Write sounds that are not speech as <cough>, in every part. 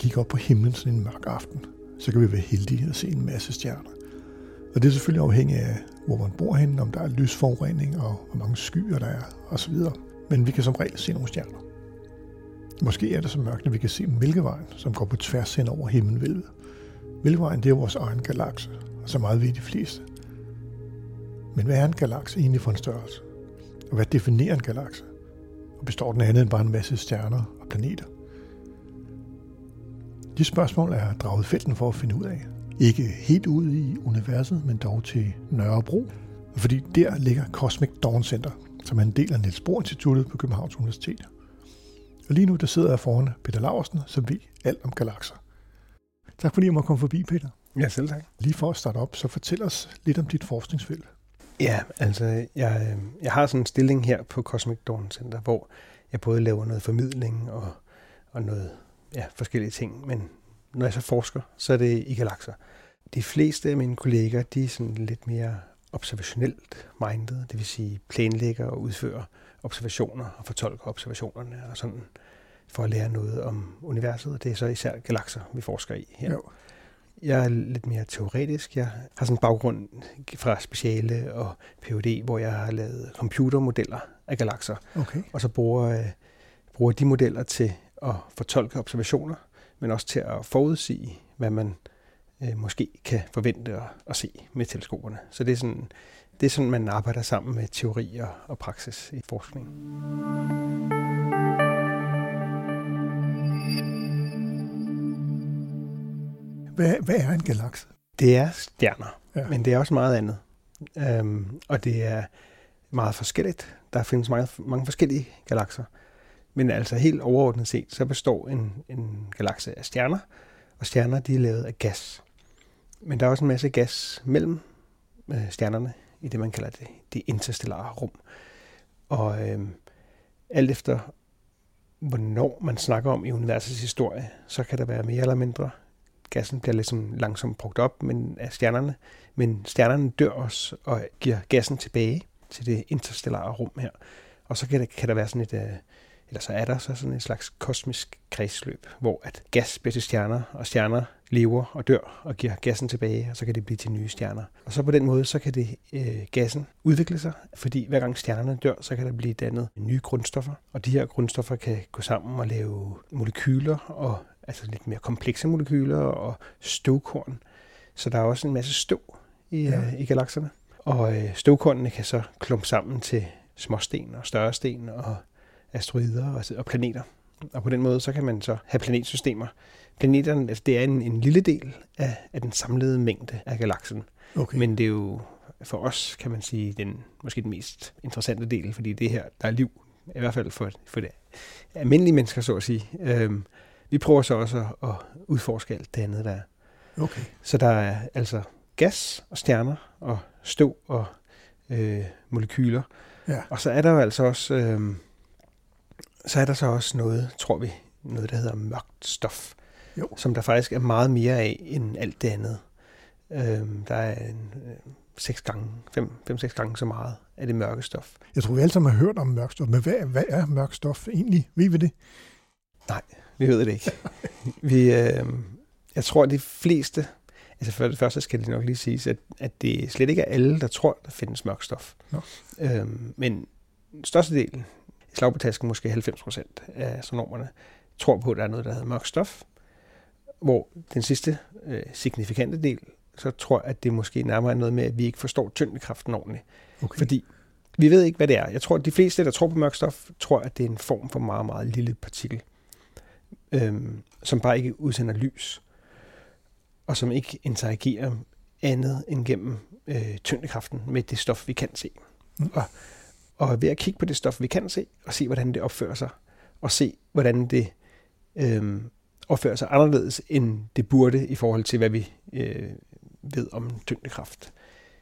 Kigge kigger op på himlen sådan en mørk aften, så kan vi være heldige at se en masse stjerner. Og det er selvfølgelig afhængigt af, hvor man bor henne, om der er lysforurening og hvor mange skyer der er osv. Men vi kan som regel se nogle stjerner. Måske er det så mørkt, at vi kan se Mælkevejen, som går på tværs hen over himmelvælvet. Mælkevejen det er vores egen galakse, og så meget ved de fleste. Men hvad er en galakse egentlig for en størrelse? Og hvad definerer en galakse? Og består den andet end bare en masse stjerner og planeter? De spørgsmål er draget felten for at finde ud af. Ikke helt ude i universet, men dog til Nørrebro. Fordi der ligger Cosmic Dawn Center, som er en del af Niels Bohr Instituttet på Københavns Universitet. Og lige nu der sidder jeg foran Peter Laversen, som ved alt om galakser. Tak fordi jeg må komme forbi, Peter. Ja, selv tak. Lige for at starte op, så fortæl os lidt om dit forskningsfelt. Ja, altså jeg, jeg har sådan en stilling her på Cosmic Dawn Center, hvor jeg både laver noget formidling og, og noget ja, forskellige ting, men når jeg så forsker, så er det i galakser. De fleste af mine kolleger, de er sådan lidt mere observationelt minded, det vil sige planlægger og udfører observationer og fortolker observationerne og sådan for at lære noget om universet. Og det er så især galakser, vi forsker i her. Jo. Jeg er lidt mere teoretisk. Jeg har sådan en baggrund fra speciale og PhD, hvor jeg har lavet computermodeller af galakser. Okay. Og så bruger, bruger de modeller til at fortolke observationer, men også til at forudsige, hvad man øh, måske kan forvente at, at se med teleskoperne. Så det er sådan, det er sådan, man arbejder sammen med teori og, og praksis i forskning. Hvad, hvad er en galakse? Det er stjerner, ja. men det er også meget andet. Øhm, og det er meget forskelligt. Der findes mange, mange forskellige galakser. Men altså helt overordnet set, så består en, en galakse af stjerner, og stjerner de er lavet af gas. Men der er også en masse gas mellem øh, stjernerne i det, man kalder det, det interstellare rum. Og øh, alt efter, hvornår man snakker om i universets historie, så kan der være mere eller mindre. Gassen bliver ligesom langsomt brugt op men af stjernerne, men stjernerne dør også og giver gassen tilbage til det interstellare rum her. Og så kan der, kan der være sådan et, øh, eller så er der så sådan et slags kosmisk kredsløb, hvor at gas bliver til stjerner, og stjerner lever og dør og giver gassen tilbage, og så kan det blive til nye stjerner. Og så på den måde, så kan det øh, gassen udvikle sig, fordi hver gang stjernerne dør, så kan der blive dannet nye grundstoffer, og de her grundstoffer kan gå sammen og lave molekyler, og altså lidt mere komplekse molekyler og støvkorn. Så der er også en masse støv i, ja. øh, i galakserne. Og øh, støvkornene kan så klumpe sammen til småsten og større sten og asteroider og, og planeter. Og på den måde, så kan man så have planetsystemer. Planeterne, altså det er en, en lille del af, af den samlede mængde af galaksen. Okay. Men det er jo for os, kan man sige, den, måske den mest interessante del, fordi det her, der er liv, i hvert fald for, for det almindelige mennesker, så at sige. Øhm, vi prøver så også at, at udforske alt det andet, der er. Okay. Så der er altså gas og stjerner og støv og øh, molekyler. Ja. Og så er der jo altså også... Øh, så er der så også noget, tror vi, noget, der hedder mørkt stof, jo. som der faktisk er meget mere af end alt det andet. Øhm, der er en, øh, seks gange, fem, fem, seks gange så meget af det mørke stof. Jeg tror, vi alle sammen har hørt om mørkt stof, men hvad, hvad er mørkt stof egentlig? Ved vi det? Nej, vi ved det ikke. <laughs> vi, øh, jeg tror, at de fleste, altså for det første skal det nok lige siges, at, at det slet ikke er alle, der tror, der findes mørkt stof. Nå. Øhm, men størstedelen, i slag på tasken måske 90 procent af astronomerne, tror på, at der er noget, der hedder mørk stof, hvor den sidste øh, signifikante del, så tror at det måske nærmere er noget med, at vi ikke forstår tyngdekraften ordentligt. Okay. Fordi vi ved ikke, hvad det er. Jeg tror, at de fleste, der tror på mørk stof, tror, at det er en form for meget, meget lille partikel, øhm, som bare ikke udsender lys, og som ikke interagerer andet end gennem øh, tyngdekraften med det stof, vi kan se. Mm. Og Og ved at kigge på det stof, vi kan se, og se, hvordan det opfører sig, og se, hvordan det øh, opfører sig anderledes, end det burde i forhold til, hvad vi øh, ved om tyngdekraft,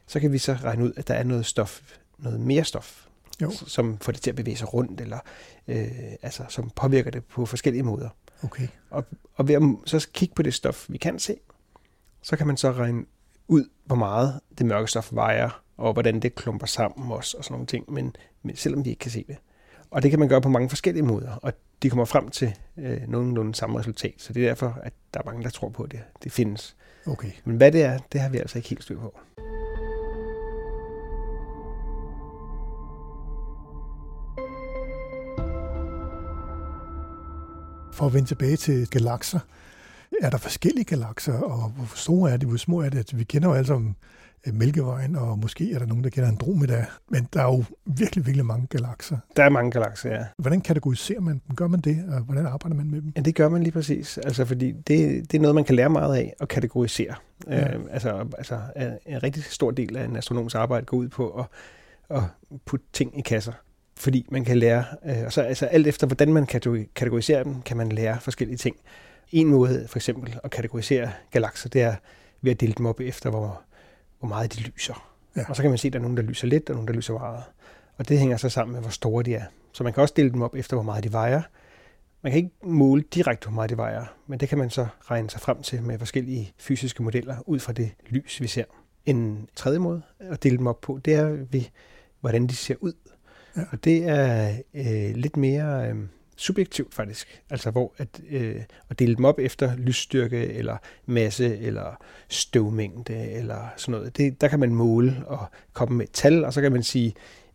så kan vi så regne ud, at der er noget stof, noget mere stof, jo. som får det til at bevæge sig rundt, eller øh, altså, som påvirker det på forskellige måder. Okay. Og, og ved at så kigge på det stof, vi kan se, så kan man så regne ud, hvor meget det mørke stof vejer, og hvordan det klumper sammen også, og sådan nogle ting, men, men selvom vi ikke kan se det. Og det kan man gøre på mange forskellige måder, og de kommer frem til øh, nogenlunde samme resultat. Så det er derfor, at der er mange, der tror på, at det, det findes. Okay. Men hvad det er, det har vi altså ikke helt styr på. For at vende tilbage til galakser, er der forskellige galakser, og hvor store er de, hvor små er det? Vi kender jo alle sammen Mælkevejen, og måske er der nogen, der kender Andromeda, men der er jo virkelig, virkelig mange galakser. Der er mange galakser, ja. Hvordan kategoriserer man dem? Gør man det, og hvordan arbejder man med dem? Ja, det gør man lige præcis, altså fordi det, det er noget, man kan lære meget af at kategorisere. Ja. Øh, altså, altså en rigtig stor del af en astronoms arbejde går ud på at, at putte ting i kasser fordi man kan lære, øh, og så altså alt efter hvordan man kategoriserer dem, kan man lære forskellige ting. En måde for eksempel at kategorisere galakser, det er ved at dele dem op efter, hvor, hvor meget de lyser. Ja. Og så kan man se, at der er nogen, der lyser lidt, og nogen, der lyser meget. Og det hænger så sammen med, hvor store de er. Så man kan også dele dem op efter, hvor meget de vejer. Man kan ikke måle direkte, hvor meget de vejer, men det kan man så regne sig frem til med forskellige fysiske modeller ud fra det lys, vi ser. En tredje måde at dele dem op på, det er ved, hvordan de ser ud. Ja. Og det er øh, lidt mere øh, subjektivt faktisk. Altså hvor at, øh, at dele dem op efter lysstyrke, eller masse, eller støvmængde, eller sådan noget. Det, der kan man måle og komme med et tal, og så kan man sige,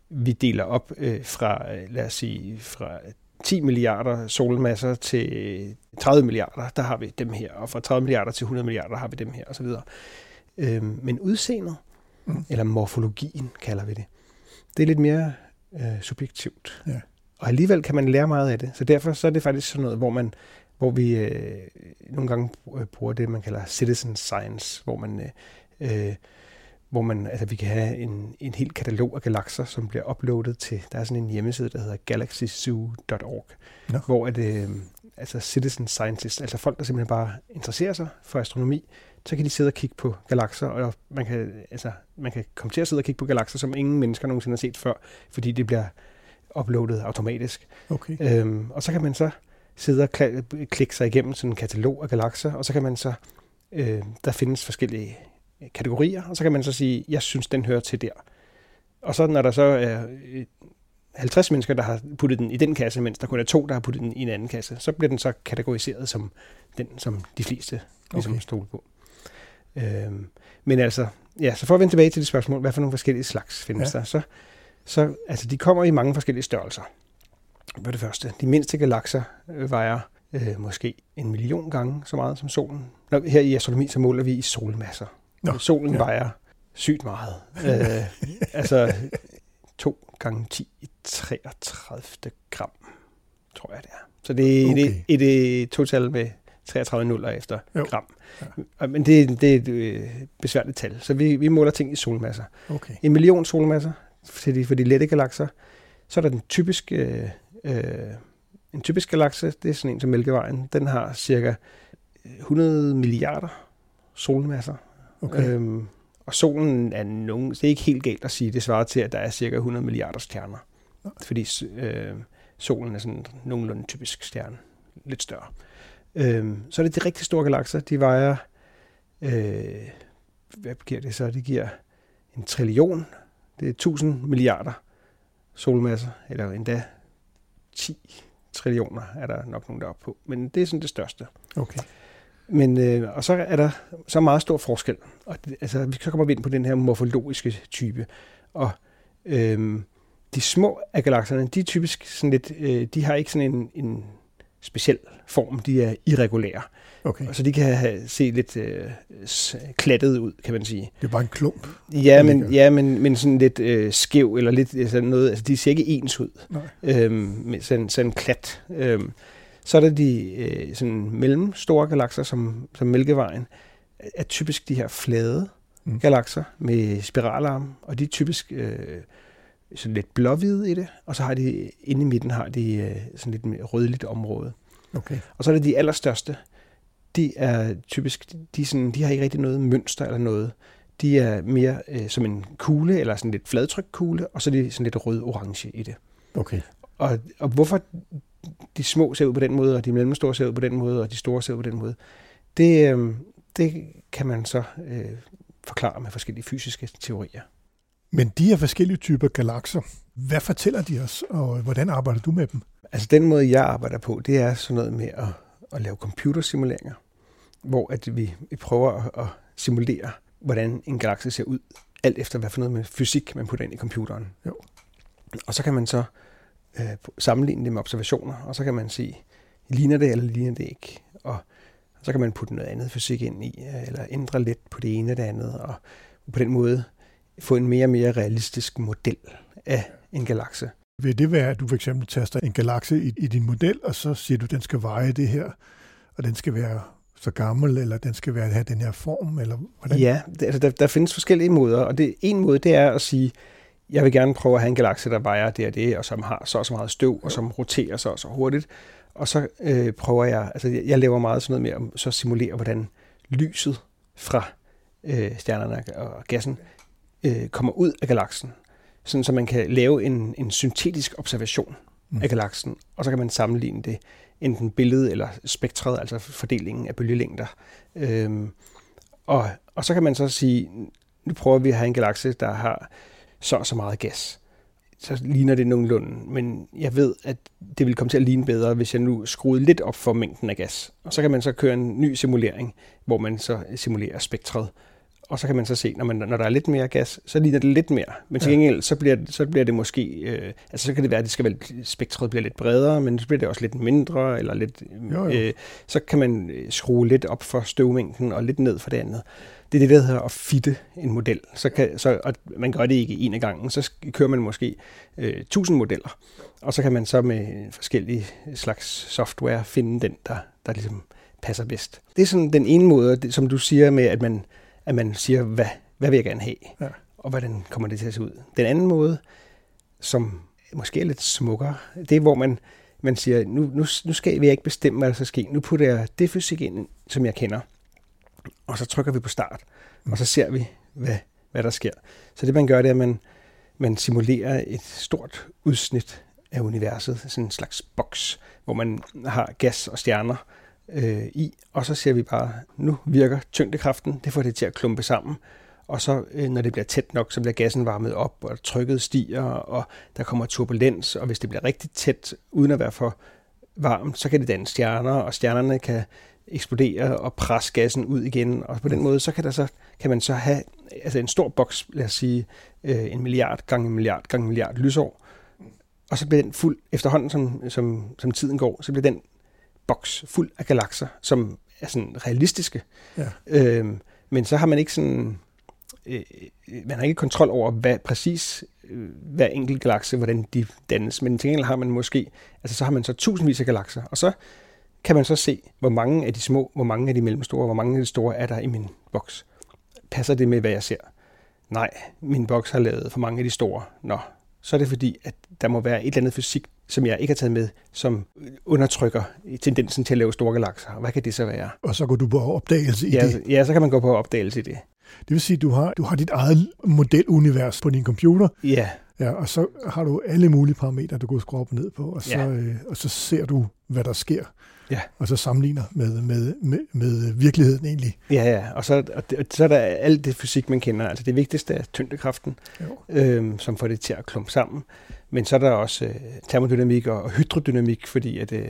vi deler op øh, fra, øh, lad os sige, fra 10 milliarder solmasser til 30 milliarder, der har vi dem her, og fra 30 milliarder til 100 milliarder har vi dem her, osv. Øh, men udseendet, mm. eller morfologien kalder vi det, det er lidt mere øh, subjektivt. Ja. Og alligevel kan man lære meget af det. Så derfor så er det faktisk sådan noget, hvor man hvor vi øh, nogle gange bruger det, man kalder citizen science, hvor man øh, øh, hvor man, altså vi kan have en, en hel katalog af galakser, som bliver uploadet til, der er sådan en hjemmeside, der hedder galaxyzoo.org, no. hvor at, øh, altså citizen scientists, altså folk, der simpelthen bare interesserer sig for astronomi, så kan de sidde og kigge på galakser, og man kan, altså, man kan komme til at sidde og kigge på galakser, som ingen mennesker nogensinde har set før, fordi det bliver uploadet automatisk. Okay. Øhm, og så kan man så sidde og klikke sig igennem sådan en katalog af galakser, og så kan man så, øh, der findes forskellige kategorier, og så kan man så sige, jeg synes, den hører til der. Og så når der så er 50 mennesker, der har puttet den i den kasse, mens der kun er to, der har puttet den i en anden kasse, så bliver den så kategoriseret som den, som de fleste ligesom okay. stoler på. Øhm, men altså, ja, så for at vende tilbage til det spørgsmål, hvad for nogle forskellige slags findes ja. der, så, så altså, de kommer i mange forskellige størrelser. For det første, de mindste galakser øh, vejer øh, måske en million gange så meget som solen. Når, her i astronomi, så måler vi i solmasser. Nå, solen ja. vejer sygt meget. øh, <laughs> altså 2 gange 10 i 33 gram, tror jeg det er. Så det er okay. et, et, et total med 33 nuller efter jo. gram. Ja. Men det, det er et øh, besværligt tal. Så vi, vi måler ting i solmasser. Okay. En million solmasser for de, for de lette galakser. Så er der den typiske, øh, en typisk galakse, det er sådan en som Mælkevejen. Den har cirka 100 milliarder solmasser. Okay. Øhm, og solen er nogen, det er ikke helt galt at sige, det svarer til, at der er cirka 100 milliarder stjerner. Fordi øh, solen er sådan nogenlunde typisk stjerne. Lidt større. Øhm, så er det de rigtig store galakser, de vejer, øh, hvad giver det så? Det giver en trillion, det er 1000 milliarder solmasser, eller endda 10 trillioner er der nok nogen der op på. Men det er sådan det største. Okay. Men, øh, og så er der så meget stor forskel. Og det, altså, vi så kommer vi ind på den her morfologiske type. Og øh, de små af galakserne, de er typisk sådan lidt, øh, de har ikke sådan en, en speciel form. De er irregulære. Okay. Så de kan have, se lidt øh, klattet ud, kan man sige. Det er bare en klump. Ja, men, ja, men, men sådan lidt øh, skæv, eller lidt øh, sådan noget. Altså, de ser ikke ens ud. Nej. Øhm, med sådan, sådan en klat. Øhm, så er der de øh, sådan mellemstore galakser, som, som Mælkevejen, er typisk de her flade mm. galakser med spiralarm, og de er typisk øh, sådan lidt blåhvide i det, og så har de inde i midten har de øh, sådan lidt mere rødligt område. Okay. Og så er det de allerstørste. De er typisk, de, sådan, de har ikke rigtig noget mønster eller noget. De er mere øh, som en kugle, eller sådan lidt fladtryk kugle, og så er de sådan lidt rød-orange i det. Okay. Og, og hvorfor de små ser ud på den måde, og de mellemstore ser ud på den måde, og de store ser ud på den måde, det, øh, det kan man så øh, forklare med forskellige fysiske teorier. Men de her forskellige typer galakser, hvad fortæller de os, og hvordan arbejder du med dem? Altså den måde, jeg arbejder på, det er sådan noget med at, at lave computersimuleringer, hvor at vi, vi prøver at, at simulere, hvordan en galakse ser ud, alt efter hvad for noget med fysik, man putter ind i computeren. Jo. Og så kan man så øh, sammenligne det med observationer, og så kan man sige, ligner det eller ligner det ikke? Og så kan man putte noget andet fysik ind i, øh, eller ændre lidt på det ene og det andet, og på den måde få en mere og mere realistisk model af en galakse. Vil det være, at du for eksempel taster en galakse i, i din model, og så siger du, at den skal veje det her, og den skal være så gammel, eller den skal være, have den her form, eller hvordan? Ja, det, altså, der, der findes forskellige måder, og det, en måde, det er at sige, jeg vil gerne prøve at have en galakse, der vejer det og det, og som har så og så meget støv, og som roterer så og så hurtigt. Og så øh, prøver jeg, altså jeg, jeg laver meget sådan noget med at så simulere, hvordan lyset fra øh, stjernerne og gassen øh, kommer ud af galaksen, sådan så man kan lave en, en syntetisk observation mm. af galaksen, og så kan man sammenligne det enten billedet eller spektret, altså fordelingen af bølgelængder. Øhm, og, og så kan man så sige, nu prøver vi at have en galakse, der har så så meget gas. Så ligner det nogenlunde, men jeg ved, at det vil komme til at ligne bedre, hvis jeg nu skruede lidt op for mængden af gas. Og så kan man så køre en ny simulering, hvor man så simulerer spektret og så kan man så se, når, man, når der er lidt mere gas, så ligner det lidt mere. Men til gengæld, så bliver, så bliver det måske, øh, altså så kan det være, at det skal være, spektret bliver lidt bredere, men så bliver det også lidt mindre, eller lidt, jo, jo. Øh, så kan man øh, skrue lidt op for støvmængden, og lidt ned for det andet. Det er det, der hedder at fitte en model. Så kan, så, og man gør det ikke en af gangen, så kører man måske øh, 1000 modeller, og så kan man så med forskellige slags software finde den, der, der ligesom passer bedst. Det er sådan den ene måde, som du siger med, at man at man siger, hvad, hvad vil jeg gerne have, ja. og hvordan kommer det til at se ud. Den anden måde, som måske er lidt smukkere, det er, hvor man, man siger, nu, nu, nu skal vi ikke bestemme, hvad der skal ske. Nu putter jeg det fysik ind, som jeg kender, og så trykker vi på start, mm. og så ser vi, hvad, hvad der sker. Så det man gør, det er, at man, man simulerer et stort udsnit af universet, sådan en slags boks, hvor man har gas og stjerner, øh, i, og så ser vi bare, nu virker tyngdekraften, det får det til at klumpe sammen, og så øh, når det bliver tæt nok, så bliver gassen varmet op, og trykket stiger, og der kommer turbulens, og hvis det bliver rigtig tæt, uden at være for varmt, så kan det danne stjerner, og stjernerne kan eksplodere og presse gassen ud igen, og på den måde, så kan, der så, kan man så have altså en stor boks, lad os sige øh, en milliard gange en milliard gange en milliard lysår, og så bliver den fuld, efterhånden som, som, som tiden går, så bliver den boks fuld af galakser, som er sådan realistiske. Ja. Øhm, men så har man ikke sådan... Øh, man har ikke kontrol over, hvad præcis øh, hver enkelt galakse, hvordan de dannes. Men til gengæld har man måske, altså så har man så tusindvis af galakser, og så kan man så se, hvor mange af de små, hvor mange af de mellemstore, hvor mange af de store er der i min boks. Passer det med, hvad jeg ser? Nej, min boks har lavet for mange af de store. Nå, så er det fordi, at der må være et eller andet fysik, som jeg ikke har taget med, som undertrykker tendensen til at lave store galakser. Hvad kan det så være? Og så går du på opdagelse i ja, det? Ja, så kan man gå på opdagelse i det. Det vil sige, at du har, du har dit eget modelunivers på din computer. Ja. Ja, og så har du alle mulige parametre, du kan skrue op og ned på, og så, ja. øh, og så ser du, hvad der sker. Ja. Og så sammenligner med, med, med, med virkeligheden egentlig. Ja, ja. Og så, og det, så er der alt det fysik, man kender. Altså det vigtigste er tyngdekraften, øhm, som får det til at klumpe sammen. Men så er der også øh, termodynamik og, og hydrodynamik, fordi at øh,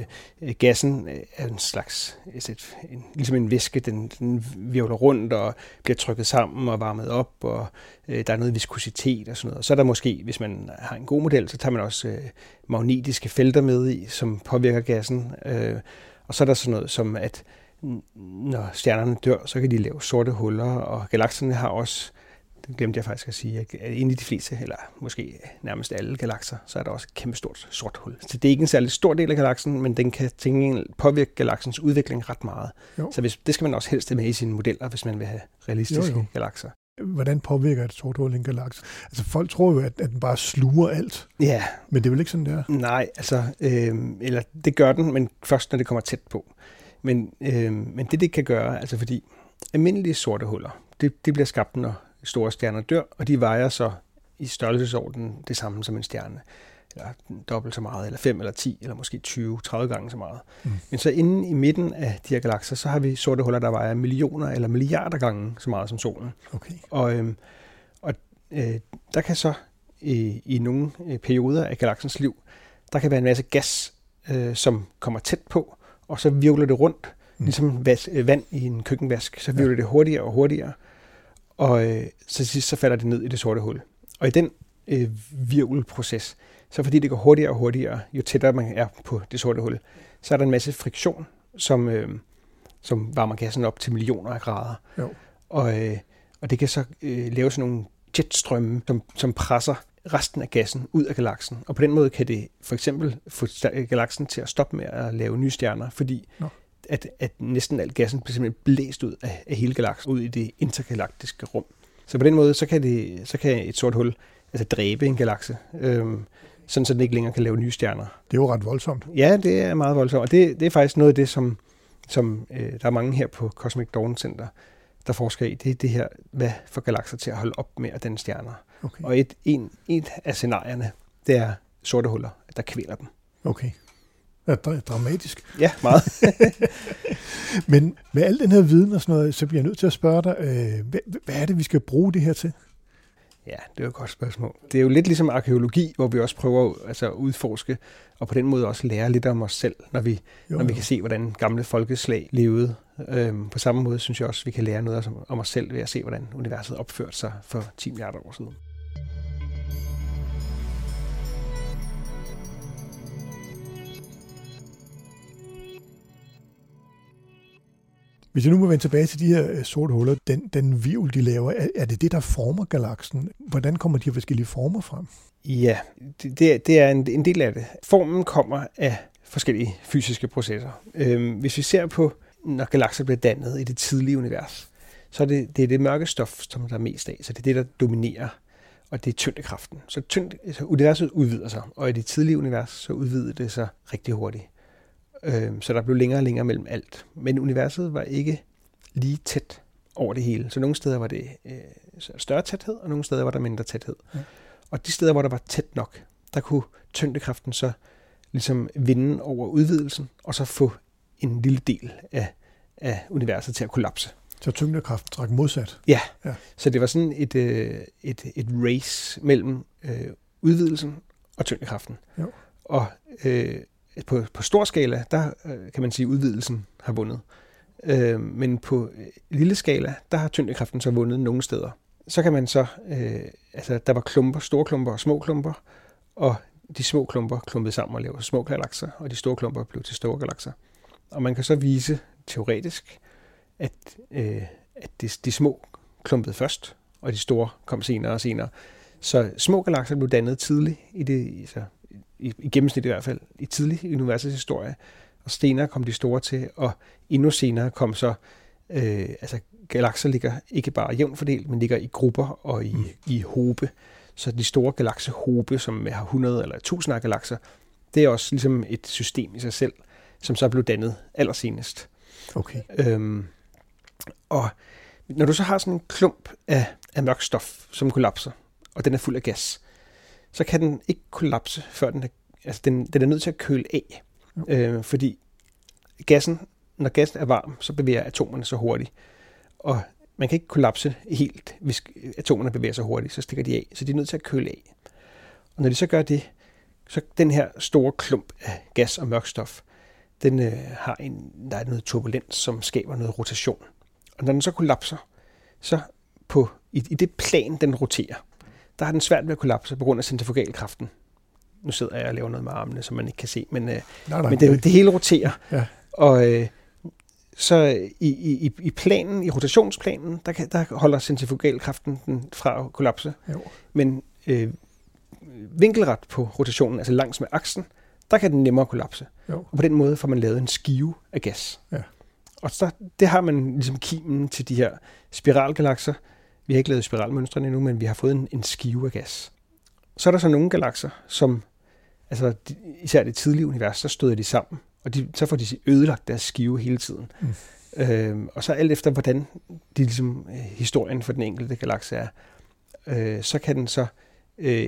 gassen øh, er en slags, et, en, ligesom en væske, den, den virvler rundt og bliver trykket sammen og varmet op, og øh, der er noget viskositet og sådan noget. Og så er der måske, hvis man har en god model, så tager man også øh, magnetiske felter med i, som påvirker gassen. Øh, og så er der sådan noget som, at når stjernerne dør, så kan de lave sorte huller, og galakserne har også det glemte jeg faktisk at sige, at inde i de fleste, eller måske nærmest alle galakser, så er der også et kæmpe stort sort hul. Så det er ikke en særlig stor del af galaksen, men den kan til påvirke galaksens udvikling ret meget. Jo. Så hvis, det skal man også helst have med i sine modeller, hvis man vil have realistiske jo, jo. galakser. Hvordan påvirker et sort hul en galakse? Altså folk tror jo, at, at den bare sluger alt. Ja. Men det er vel ikke sådan, der? Nej, altså, øh, eller det gør den, men først når det kommer tæt på. Men, øh, men det, det kan gøre, altså fordi almindelige sorte huller, det, det bliver skabt, når store stjerner dør, og de vejer så i størrelsesorden det samme som en stjerne. Eller dobbelt så meget, eller 5 eller 10, eller måske 20, 30 gange så meget. Mm. Men så inde i midten af de her galakser, så har vi sorte huller, der vejer millioner eller milliarder gange så meget som solen. Okay. Og, øhm, og øh, der kan så i, i nogle øh, perioder af galaksens liv, der kan være en masse gas, øh, som kommer tæt på, og så virvler det rundt, mm. ligesom vas, øh, vand i en køkkenvask. Så virvler ja. det hurtigere og hurtigere, og øh, så til sidst så falder det ned i det sorte hul. Og i den øh, virvelproces, så fordi det går hurtigere og hurtigere, jo tættere man er på det sorte hul, så er der en masse friktion, som, øh, som varmer gassen op til millioner af grader. Jo. Og, øh, og det kan så øh, lave sådan nogle jetstrømme, som, som presser resten af gassen ud af galaksen. Og på den måde kan det for eksempel få galaksen til at stoppe med at lave nye stjerner, fordi no. At, at næsten al gassen bliver simpelthen blæst ud af, af hele galaksen, ud i det intergalaktiske rum. Så på den måde, så kan, det, så kan et sort hul altså dræbe en galakse, øhm, sådan så den ikke længere kan lave nye stjerner. Det er jo ret voldsomt. Ja, det er meget voldsomt, og det, det er faktisk noget af det, som, som øh, der er mange her på Cosmic Dawn Center, der forsker i, det er det her, hvad for galakser til at holde op med at danne stjerner. Okay. Og et, en, et af scenarierne, det er sorte huller, der kvæler dem. Okay. Ja, dramatisk. Ja, meget. <laughs> Men med al den her viden og sådan noget, så bliver jeg nødt til at spørge dig, øh, hvad, hvad er det, vi skal bruge det her til? Ja, det er jo et godt spørgsmål. Det er jo lidt ligesom arkeologi, hvor vi også prøver altså, at udforske, og på den måde også lære lidt om os selv, når vi, jo, når vi kan se, hvordan gamle folkeslag levede. Øhm, på samme måde synes jeg også, vi kan lære noget om os selv ved at se, hvordan universet opførte sig for 10 milliarder år siden. Hvis jeg nu må vende tilbage til de her øh, sorte huller, den, den virvel, de laver, er, er det det, der former galaksen? Hvordan kommer de her forskellige former frem? Ja, det, det er en, en del af det. Formen kommer af forskellige fysiske processer. Øhm, hvis vi ser på, når galakser bliver dannet i det tidlige univers, så er det det, er det mørke stof, som der er mest af. Så det er det, der dominerer, og det er tyngdekraften. Så, tyngde, så universet udvider sig, og i det tidlige univers, så udvider det sig rigtig hurtigt. Øh, så der blev længere og længere mellem alt. Men universet var ikke lige tæt over det hele. Så nogle steder var det øh, større tæthed, og nogle steder var der mindre tæthed. Ja. Og de steder, hvor der var tæt nok, der kunne tyngdekraften så ligesom vinde over udvidelsen, og så få en lille del af, af universet til at kollapse. Så tyngdekraften trak modsat? Ja. ja. Så det var sådan et, øh, et, et race mellem øh, udvidelsen og tyngdekraften. Jo. Og øh, på, på stor skala, der øh, kan man sige, at udvidelsen har vundet. Øh, men på øh, lille skala, der har tyngdekraften så vundet nogle steder. Så kan man så, øh, altså der var klumper, store klumper og små klumper, og de små klumper klumpede sammen og lavede små galakser, og de store klumper blev til store galakser. Og man kan så vise teoretisk, at, øh, at de, de små klumpede først, og de store kom senere og senere. Så små galakser blev dannet tidligt i det, altså i, i gennemsnit i hvert fald, i tidlig universets historie. Og senere kom de store til, og endnu senere kom så, øh, altså galakser ligger ikke bare jævnt fordelt, men ligger i grupper og i, mm. i hobe. Så de store galaksehobe, som har 100 eller 1000 af galakser, det er også ligesom et system i sig selv, som så blev dannet allersenest. Okay. Øhm, og når du så har sådan en klump af, af mørk stof, som kollapser, og den er fuld af gas, så kan den ikke kollapse, før den er, altså den, den er nødt til at køle af. Øh, fordi gassen, når gassen er varm, så bevæger atomerne så hurtigt. Og man kan ikke kollapse helt, hvis atomerne bevæger sig hurtigt, så stikker de af. Så de er nødt til at køle af. Og når de så gør det, så den her store klump af gas og mørk stof, den øh, har en, der er noget turbulens, som skaber noget rotation. Og når den så kollapser, så på, i, i det plan, den roterer, der har den svært ved at kollapse på grund af centrifugalkraften. Nu sidder jeg og laver noget med armene, som man ikke kan se, men, øh, nej, nej, men det, det hele roterer. Ja. Og øh, så i, i, i planen, i rotationsplanen, der, kan, der holder centrifugalkraften den fra at kollapse. Jo. Men øh, vinkelret på rotationen, altså langs med aksen, der kan den nemmere kollapse. Jo. Og på den måde får man lavet en skive af gas. Ja. Og så, det har man ligesom kimen til de her spiralgalakser, Vi har ikke lavet spiralmønstrene endnu, men vi har fået en, en skive af gas. Så er der så nogle galakser, som, altså de, især det tidlige univers, så støder de sammen, og de, så får de ødelagt deres skive hele tiden. Mm. Øh, og så alt efter, hvordan de, ligesom, øh, historien for den enkelte galakse er, øh, så kan den så øh,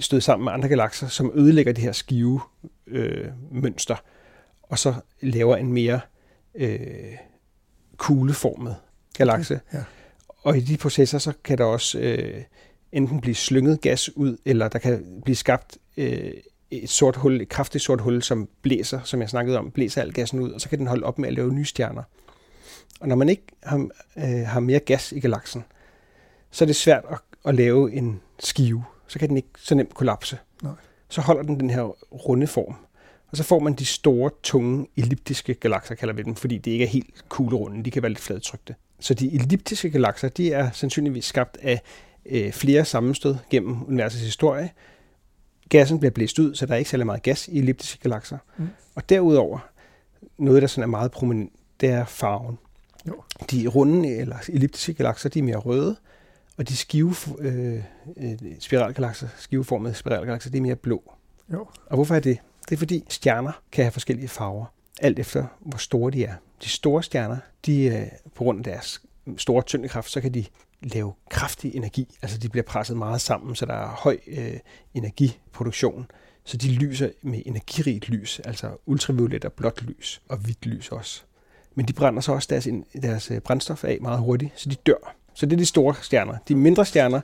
støde sammen med andre galakser, som ødelægger det her skive øh, mønster, og så laver en mere øh, kugleformet galakse. Okay, ja. Og i de processer, så kan der også øh, enten blive slynget gas ud, eller der kan blive skabt øh, et sort hul, et kraftigt sort hul, som blæser, som jeg snakkede om, blæser al gassen ud, og så kan den holde op med at lave nye stjerner. Og når man ikke har, øh, har mere gas i galaksen, så er det svært at, at lave en skive. Så kan den ikke så nemt kollapse. Nej. Så holder den den her runde form. Og så får man de store, tunge, elliptiske galakser, kalder vi dem, fordi de ikke er helt kuglerunde. De kan være lidt fladtrykte. Så de elliptiske galakser, de er sandsynligvis skabt af øh, flere sammenstød gennem universets historie. Gassen bliver blæst ud, så der er ikke særlig meget gas i elliptiske galakser. Mm. Og derudover, noget der sådan er meget prominent, det er farven. Jo. De runde eller elliptiske galakser, de er mere røde, og de skive, øh, øh, spiralgalakser, skiveformede spiralgalakser, de er mere blå. Jo. Og hvorfor er det? Det er fordi stjerner kan have forskellige farver, alt efter hvor store de er. De store stjerner, de øh, på grund af deres store tyngdekraft, så kan de lave kraftig energi. Altså de bliver presset meget sammen, så der er høj øh, energiproduktion. Så de lyser med energirigt lys, altså ultraviolet og blåt lys, og hvidt lys også. Men de brænder så også deres, deres øh, brændstof af meget hurtigt, så de dør. Så det er de store stjerner. De mindre stjerner,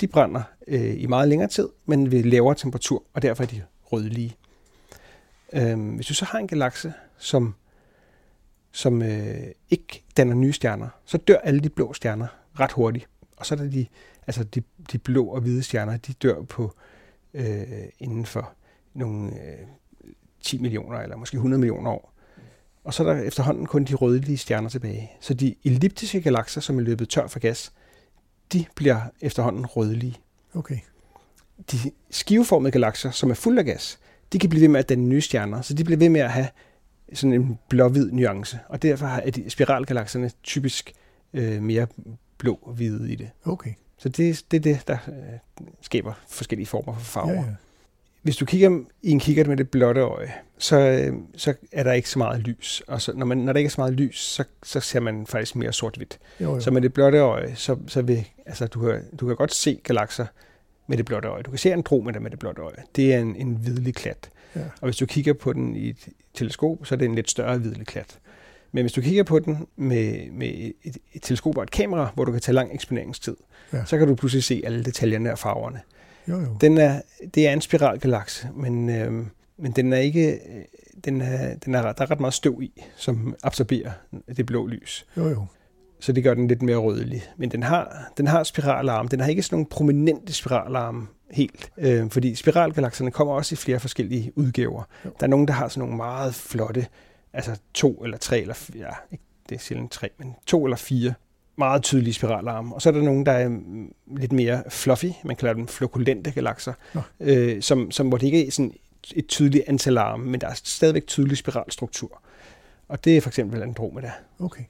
de brænder øh, i meget længere tid, men ved lavere temperatur, og derfor er de rødlige. Øhm, hvis du så har en galakse, som, som øh, ikke danner nye stjerner, så dør alle de blå stjerner ret hurtigt. Og så er der de, altså de, de blå og hvide stjerner, de dør på øh, inden for nogle øh, 10 millioner eller måske 100 millioner år. Og så er der efterhånden kun de rødlige stjerner tilbage. Så de elliptiske galakser, som er løbet tør for gas, de bliver efterhånden rødlige. Okay. De skiveformede galakser, som er fulde af gas, de kan blive ved med at danne nye stjerner, så de bliver ved med at have sådan en blå-hvid nuance. Og derfor er de spiralgalakserne typisk øh, mere blå-hvide i det. Okay. Så det, det er det, der øh, skaber forskellige former for farver. Ja, ja. Hvis du kigger i en kikkert med det blotte øje, så, øh, så er der ikke så meget lys. Og så, når, man, når der ikke er så meget lys, så, så ser man faktisk mere sort-hvidt. Så med det blotte øje, så, så vil, altså, du, kan, du kan godt se galakser med det blotte øje. Du kan se Andromeda med det blotte øje. Det er en, en hvidlig klat. Ja. Og hvis du kigger på den i et teleskop, så er det en lidt større hvidlig klat. Men hvis du kigger på den med, med et, et teleskop og et kamera, hvor du kan tage lang eksponeringstid, ja. så kan du pludselig se alle detaljerne og farverne. Jo, jo. Den er, det er en spiralgalakse, men, øh, men den er ikke, den er, den er, der er ret meget støv i, som absorberer det blå lys. Jo, jo. Så det gør den lidt mere rødlig. Men den har, den har spiralarm. Den har ikke sådan nogle prominente spiralarm helt. Øh, fordi spiralgalakserne kommer også i flere forskellige udgaver. Jo. Der er nogen, der har sådan nogle meget flotte, altså to eller tre, eller ja, ikke, det er sjældent tre, men to eller fire meget tydelige spiralarme. Og så er der nogle, der er mm, lidt mere fluffy, man kalder dem flokulente galakser, øh, som, som, hvor det ikke er sådan et tydeligt antal arme, men der er stadigvæk tydelig spiralstruktur. Og det er for eksempel Andromeda. Okay.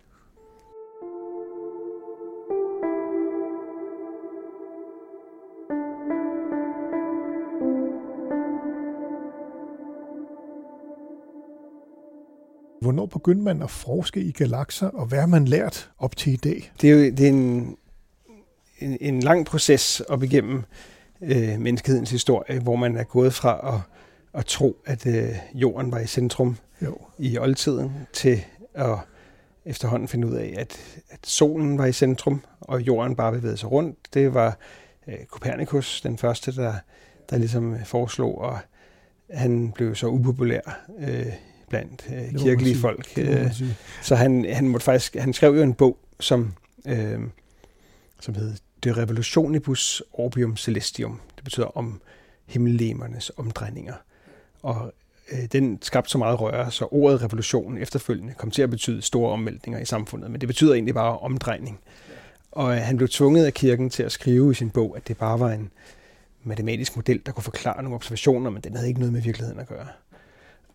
Hvornår begyndte man at forske i galakser, og hvad har man lært op til i dag? Det er jo det er en, en, en lang proces op igennem øh, menneskehedens historie, hvor man er gået fra at, at tro, at øh, jorden var i centrum jo. i oldtiden, til at efterhånden finde ud af, at, at solen var i centrum, og jorden bare bevægede sig rundt. Det var øh, Copernicus, den første, der, der ligesom foreslog, og han blev så upopulær øh, blandt øh, kirkelige folk. Øh, så han, han måtte faktisk, han skrev jo en bog, som, øh, som hed De Revolutionibus Orbium Celestium. Det betyder om himmellemernes omdrejninger. Og øh, den skabte så meget røre, så ordet revolution efterfølgende kom til at betyde store omvæltninger i samfundet, men det betyder egentlig bare omdrejning. Og øh, han blev tvunget af kirken til at skrive i sin bog, at det bare var en matematisk model, der kunne forklare nogle observationer, men den havde ikke noget med virkeligheden at gøre.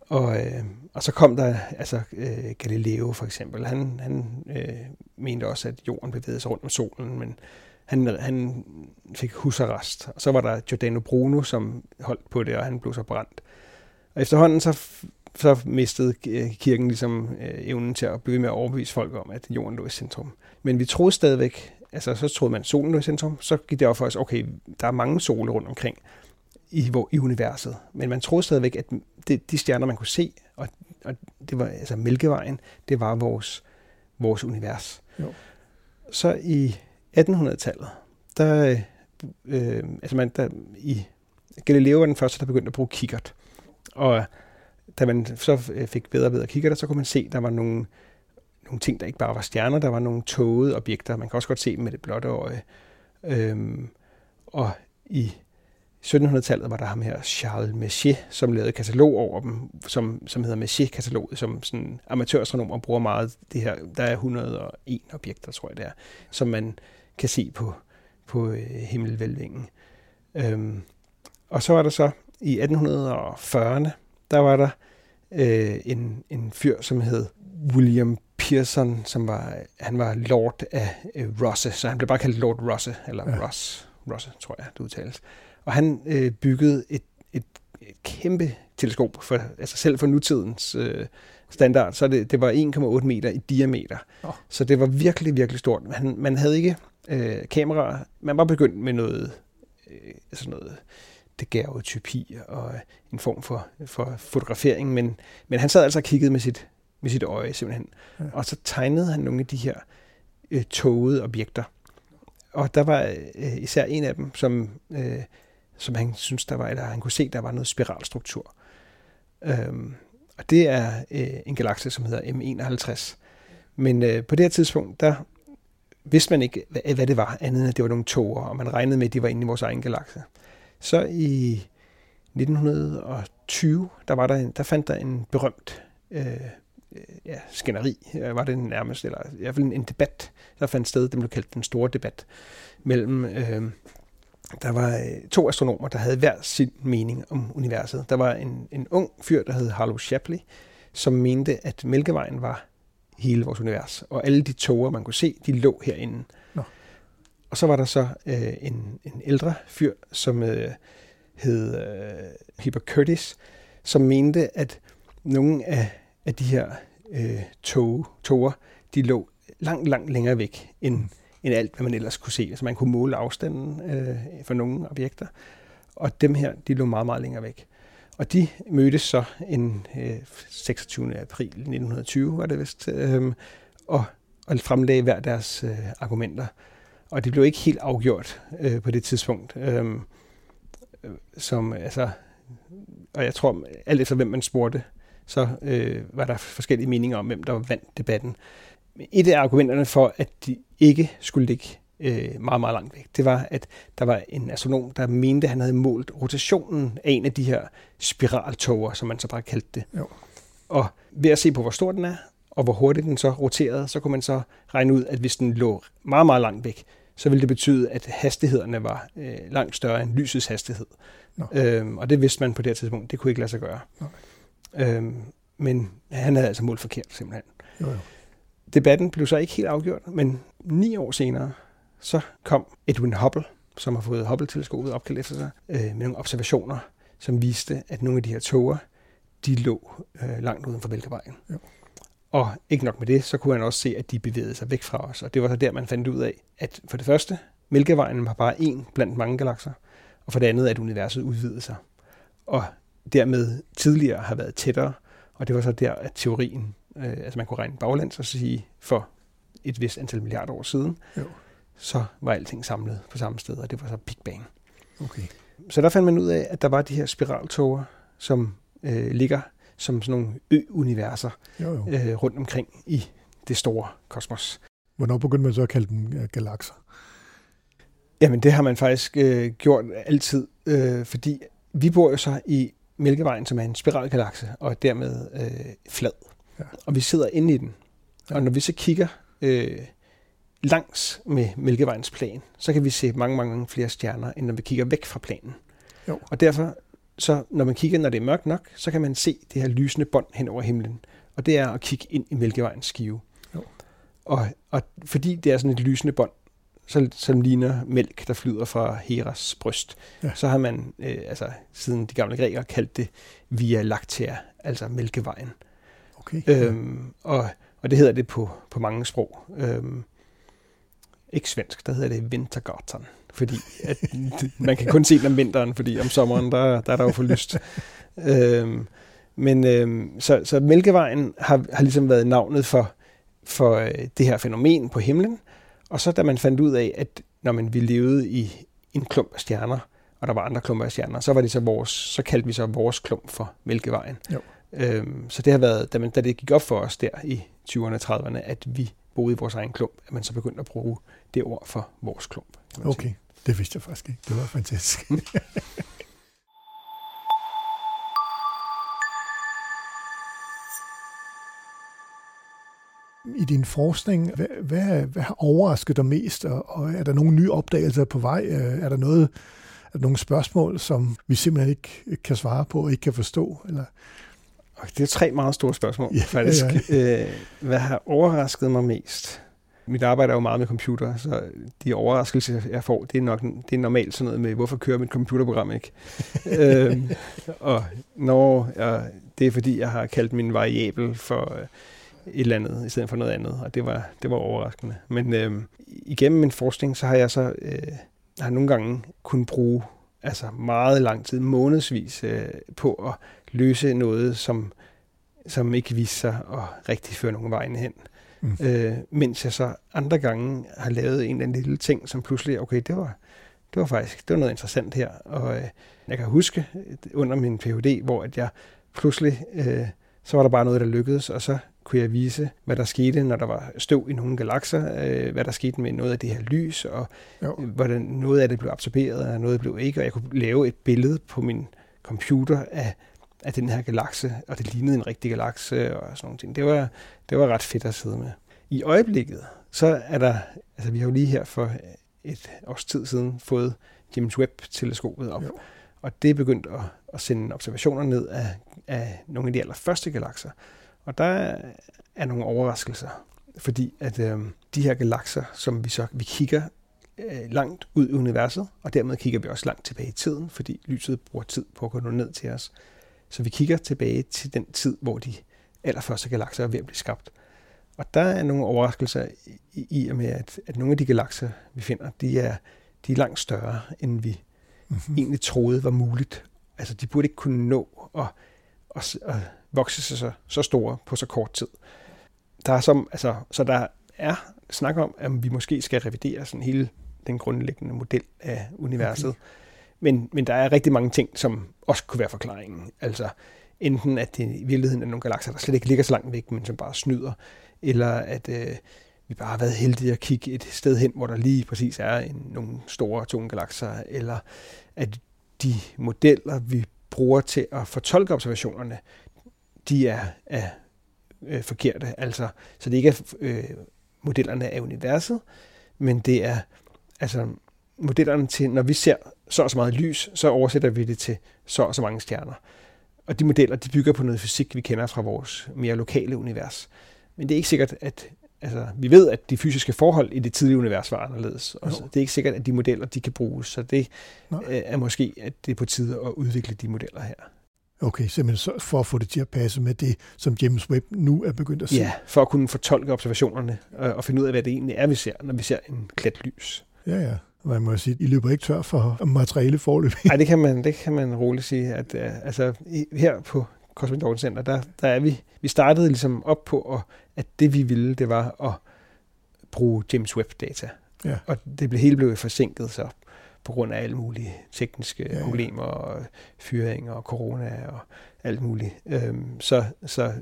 Og, øh, og så kom der altså øh, Galileo for eksempel. Han, han øh, mente også, at jorden bevægede sig rundt om solen, men han, han fik husarrest. Og så var der Giordano Bruno, som holdt på det, og han blev så brændt. Og efterhånden så, så mistede øh, kirken ligesom øh, evnen til at blive med at overbevise folk om, at jorden lå i centrum. Men vi troede stadigvæk, altså så troede man, at solen lå i centrum, så gik det op for os, okay, der er mange sole rundt omkring i, hvor, i universet. Men man troede stadigvæk, at det, de stjerner, man kunne se, og, og det var altså Mælkevejen, det var vores, vores univers. Jo. Så i 1800-tallet, der, øh, altså man, der, i Galileo var den første, der begyndte at bruge kikkert. Og da man så fik bedre og bedre kikkerter, så kunne man se, at der var nogle, nogle ting, der ikke bare var stjerner, der var nogle tågede objekter. Man kan også godt se dem med det blotte øje. Øhm, og i 1700-tallet var der ham her Charles Messier, som lavede katalog over dem, som, som hedder Messier-kataloget, som sådan amatørastronomer bruger meget. Det her, der er 101 objekter, tror jeg det er, som man kan se på, på øh, himmelvælvingen. Øhm, og så var der så i 1840'erne, der var der øh, en, en fyr, som hed William Pearson, som var, han var lord af øh, Rosse, så han blev bare kaldt Lord Rosse, eller ja. Ross, Rosse, tror jeg, det udtales. Og han øh, byggede et, et, et kæmpe teleskop, for, altså selv for nutidens øh, standard, så det, det var 1,8 meter i diameter. Oh. Så det var virkelig, virkelig stort. Man, man havde ikke øh, kameraer. Man var begyndt med noget, øh, altså noget daguerreotypi og en form for, for fotografering, men, men han sad altså og kiggede med sit, med sit øje simpelthen. Ja. Og så tegnede han nogle af de her øh, togede objekter. Og der var øh, især en af dem, som, øh, som han synes der var, eller han kunne se, der var noget spiralstruktur. Øhm, og det er øh, en galakse, som hedder M51. Men øh, på det her tidspunkt, der vidste man ikke, hvad, hvad det var, andet end at det var nogle toger, og man regnede med, at de var inde i vores egen galakse. Så i 1920, der, var der, en, der fandt der en berømt øh, ja, skænderi, øh, var det nærmest, eller i hvert fald en, en debat, der fandt sted, den blev kaldt den store debat, mellem, øh, der var øh, to astronomer, der havde hver sin mening om universet. Der var en, en ung fyr, der hed Harlow Shapley, som mente, at Mælkevejen var hele vores univers, og alle de toger, man kunne se, de lå herinde. Nå. Og så var der så øh, en, en ældre fyr, som øh, hed øh, Heber Curtis, som mente, at nogle af, af de her øh, tog, toger, de lå langt, langt længere væk end, end alt, hvad man ellers kunne se. Så man kunne måle afstanden øh, for nogle objekter. Og dem her, de lå meget, meget længere væk. Og de mødtes så en øh, 26. april 1920, var det vist, øh, og, og fremlagde hver deres øh, argumenter. Og det blev ikke helt afgjort øh, på det tidspunkt. Øh, som, altså, og jeg tror, alt efter hvem man spurgte, så øh, var der forskellige meninger om, hvem der vandt debatten. Et af argumenterne for, at de ikke skulle ligge øh, meget, meget langt væk, det var, at der var en astronom, der mente, at han havde målt rotationen af en af de her spiraltoger, som man så bare kaldte det. Jo. Og ved at se på, hvor stor den er, og hvor hurtigt den så roterede, så kunne man så regne ud, at hvis den lå meget, meget langt væk, så ville det betyde, at hastighederne var øh, langt større end lysets hastighed. No. Øhm, og det vidste man på det tidspunkt. Det kunne ikke lade sig gøre. Okay. Øhm, men han havde altså målt forkert, simpelthen. Jo, jo. Debatten blev så ikke helt afgjort, men ni år senere, så kom Edwin Hubble, som har fået Hubble-teleskopet opkaldt efter sig, øh, med nogle observationer, som viste, at nogle af de her toger, de lå øh, langt uden for Mælkevejen. Ja. Og ikke nok med det, så kunne han også se, at de bevægede sig væk fra os. Og det var så der, man fandt ud af, at for det første, Mælkevejen var bare en blandt mange galakser, og for det andet, at universet udvidede sig. Og dermed tidligere har været tættere, og det var så der, at teorien, øh, altså man kunne regne baglæns og sige, for et vist antal milliarder år siden, jo. så var alting samlet på samme sted, og det var så Big Bang. Okay. Så der fandt man ud af, at der var de her spiraltoger, som øh, ligger som sådan nogle ø-universer jo, jo. Øh, rundt omkring i det store kosmos. Hvornår begyndte man så at kalde dem øh, galakser? Jamen, det har man faktisk øh, gjort altid, øh, fordi vi bor jo så i Mælkevejen, som er en spiralgalakse, og dermed øh, flad. Ja. Og vi sidder inde i den. Ja. Og når vi så kigger øh, langs med Mælkevejens plan, så kan vi se mange, mange flere stjerner, end når vi kigger væk fra planen. Jo. Og derfor så når man kigger, når det er mørkt nok, så kan man se det her lysende bånd hen over himlen. Og det er at kigge ind i Mælkevejens skive. Jo. Og, og fordi det er sådan et lysende bånd, så, som ligner mælk, der flyder fra Heras bryst. Ja. Så har man, øh, altså siden de gamle grækere, kaldt det Via Lactea, altså mælkevejen. Okay. Øhm, og, og det hedder det på, på mange sprog. Øhm, ikke svensk, der hedder det Vintergatan, fordi at, <laughs> man kan kun se den om vinteren, fordi om sommeren, der, der er der jo for lyst. øhm, men øhm, så, så Mælkevejen har, har ligesom været navnet for, for øh, det her fænomen på himlen, og så da man fandt ud af, at når man vi levede i en klump af stjerner, og der var andre klumper af stjerner, så var det så vores, så kaldte vi så vores klump for Mælkevejen. Jo. Øhm, så det har været, da, man, da det gik op for os der i 20'erne og 30'erne, at vi boede i vores egen klump, at man så begyndte at bruge det ord for vores klump. Okay, sige. det vidste jeg faktisk ikke. Det var fantastisk. <laughs> I din forskning, hvad, hvad, hvad har overrasket dig mest, og, og er der nogle nye opdagelser på vej? Øh, er der noget, er der nogle spørgsmål, som vi simpelthen ikke kan svare på og ikke kan forstå? Eller? Det er tre meget store spørgsmål, ja, faktisk. Ja. <laughs> Øh, hvad har overrasket mig mest? Mit arbejde er jo meget med computer, så de overraskelser, jeg får, det er nok det er normalt sådan noget med, hvorfor kører mit computerprogram ikke? <laughs> øhm, og når jeg, det er fordi, jeg har kaldt min variabel for øh, et eller andet, i stedet for noget andet, og det var, det var overraskende. Men øhm, igennem min forskning, så har jeg så øh, har nogle gange kunnet bruge altså meget lang tid, månedsvis, øh, på at løse noget, som, som ikke viser sig at rigtig føre nogen vejen hen. Mm. Øh, mens jeg så andre gange har lavet en eller anden lille ting, som pludselig, okay, det var, det var faktisk det var noget interessant her. Og øh, jeg kan huske under min Ph.D., hvor at jeg pludselig, øh, så var der bare noget, der lykkedes, og så kunne jeg vise, hvad der skete, når der var støv i nogle galakser, øh, hvad der skete med noget af det her lys, og jo. hvordan noget af det blev absorberet, og noget blev ikke, og jeg kunne lave et billede på min computer af af den her galakse, og det lignede en rigtig galakse og sådan nogle ting. Det var, det var ret fedt at sidde med. I øjeblikket, så er der, altså vi har jo lige her for et års tid siden fået James Webb-teleskopet op, jo. og det er begyndt at, at sende observationer ned af, af nogle af de allerførste galakser. Og der er nogle overraskelser, fordi at øh, de her galakser, som vi så vi kigger øh, langt ud i universet, og dermed kigger vi også langt tilbage i tiden, fordi lyset bruger tid på at gå ned til os. Så vi kigger tilbage til den tid, hvor de allerførste galakser er ved at blive skabt. Og der er nogle overraskelser i, i og med, at, at nogle af de galakser, vi finder, de er, de er langt større, end vi mm-hmm. egentlig troede var muligt. Altså, de burde ikke kunne nå at, at, at vokse sig så, så store på så kort tid. Der er som, altså, så der er snak om, at vi måske skal revidere sådan hele den grundlæggende model af universet. Okay. Men, men der er rigtig mange ting, som også kunne være forklaringen. Altså enten at det i virkeligheden er nogle galakser, der slet ikke ligger så langt væk, men som bare snyder, eller at øh, vi bare har været heldige at kigge et sted hen, hvor der lige præcis er en, nogle store tunge galakser, eller at de modeller, vi bruger til at fortolke observationerne, de er, er øh, forkerte. Altså, så det ikke er øh, modellerne af universet, men det er altså modellerne til, når vi ser så og så meget lys, så oversætter vi det til så og så mange stjerner. Og de modeller, de bygger på noget fysik, vi kender fra vores mere lokale univers. Men det er ikke sikkert, at altså, vi ved, at de fysiske forhold i det tidlige univers var anderledes. Og så, det er ikke sikkert, at de modeller, de kan bruges. Så det. Øh, er måske, at det er på tide at udvikle de modeller her. Okay, simpelthen for at få det til at passe med det, som James Webb nu er begyndt at se. Ja, for at kunne fortolke observationerne og, og finde ud af, hvad det egentlig er, vi ser, når vi ser en klat lys. Ja, ja man må sige, I løber ikke tør for materiale forløb. Nej, det kan man, det kan man roligt sige. At, uh, altså, her på Cosmic Dawn Center, der, der er vi, vi startede ligesom op på, at, at det vi ville, det var at bruge James Webb-data. Ja. Og det blev hele blevet forsinket så på grund af alle mulige tekniske ja, problemer og fyringer og corona og alt muligt. Øhm, så, så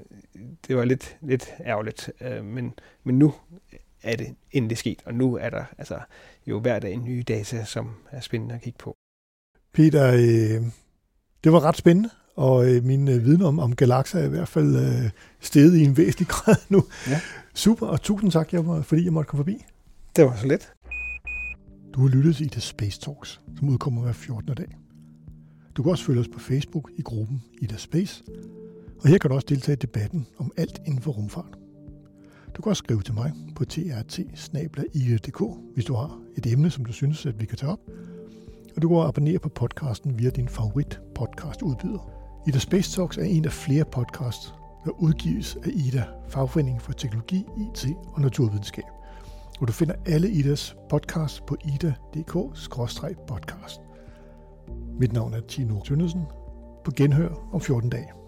det var lidt, lidt ærgerligt. Øh, men, men nu er det endelig sket, og nu er der altså jo hver dag nye data, som er spændende at kigge på. Peter, øh, det var ret spændende, og øh, min øh, viden om, om galakser er i hvert fald øh, steget i en væsentlig <laughs> grad nu. Ja. Super, og tusind tak, jeg fordi jeg måtte komme forbi. Det var så let. Du har lyttet til The Space Talks, som udkommer hver 14. dag. Du kan også følge os på Facebook i gruppen Ida Space, og her kan du også deltage i debatten om alt inden for rumfart. Du kan også skrive til mig på trt hvis du har et emne, som du synes, at vi kan tage op. Og du kan abonnere på podcasten via din favorit podcast udbyder. Ida Space Talks er en af flere podcasts, der udgives af Ida, Fagforeningen for Teknologi, IT og Naturvidenskab. Og du finder alle Idas podcast på ida.dk-podcast. Mit navn er Tino Tønnesen. På genhør om 14 dage.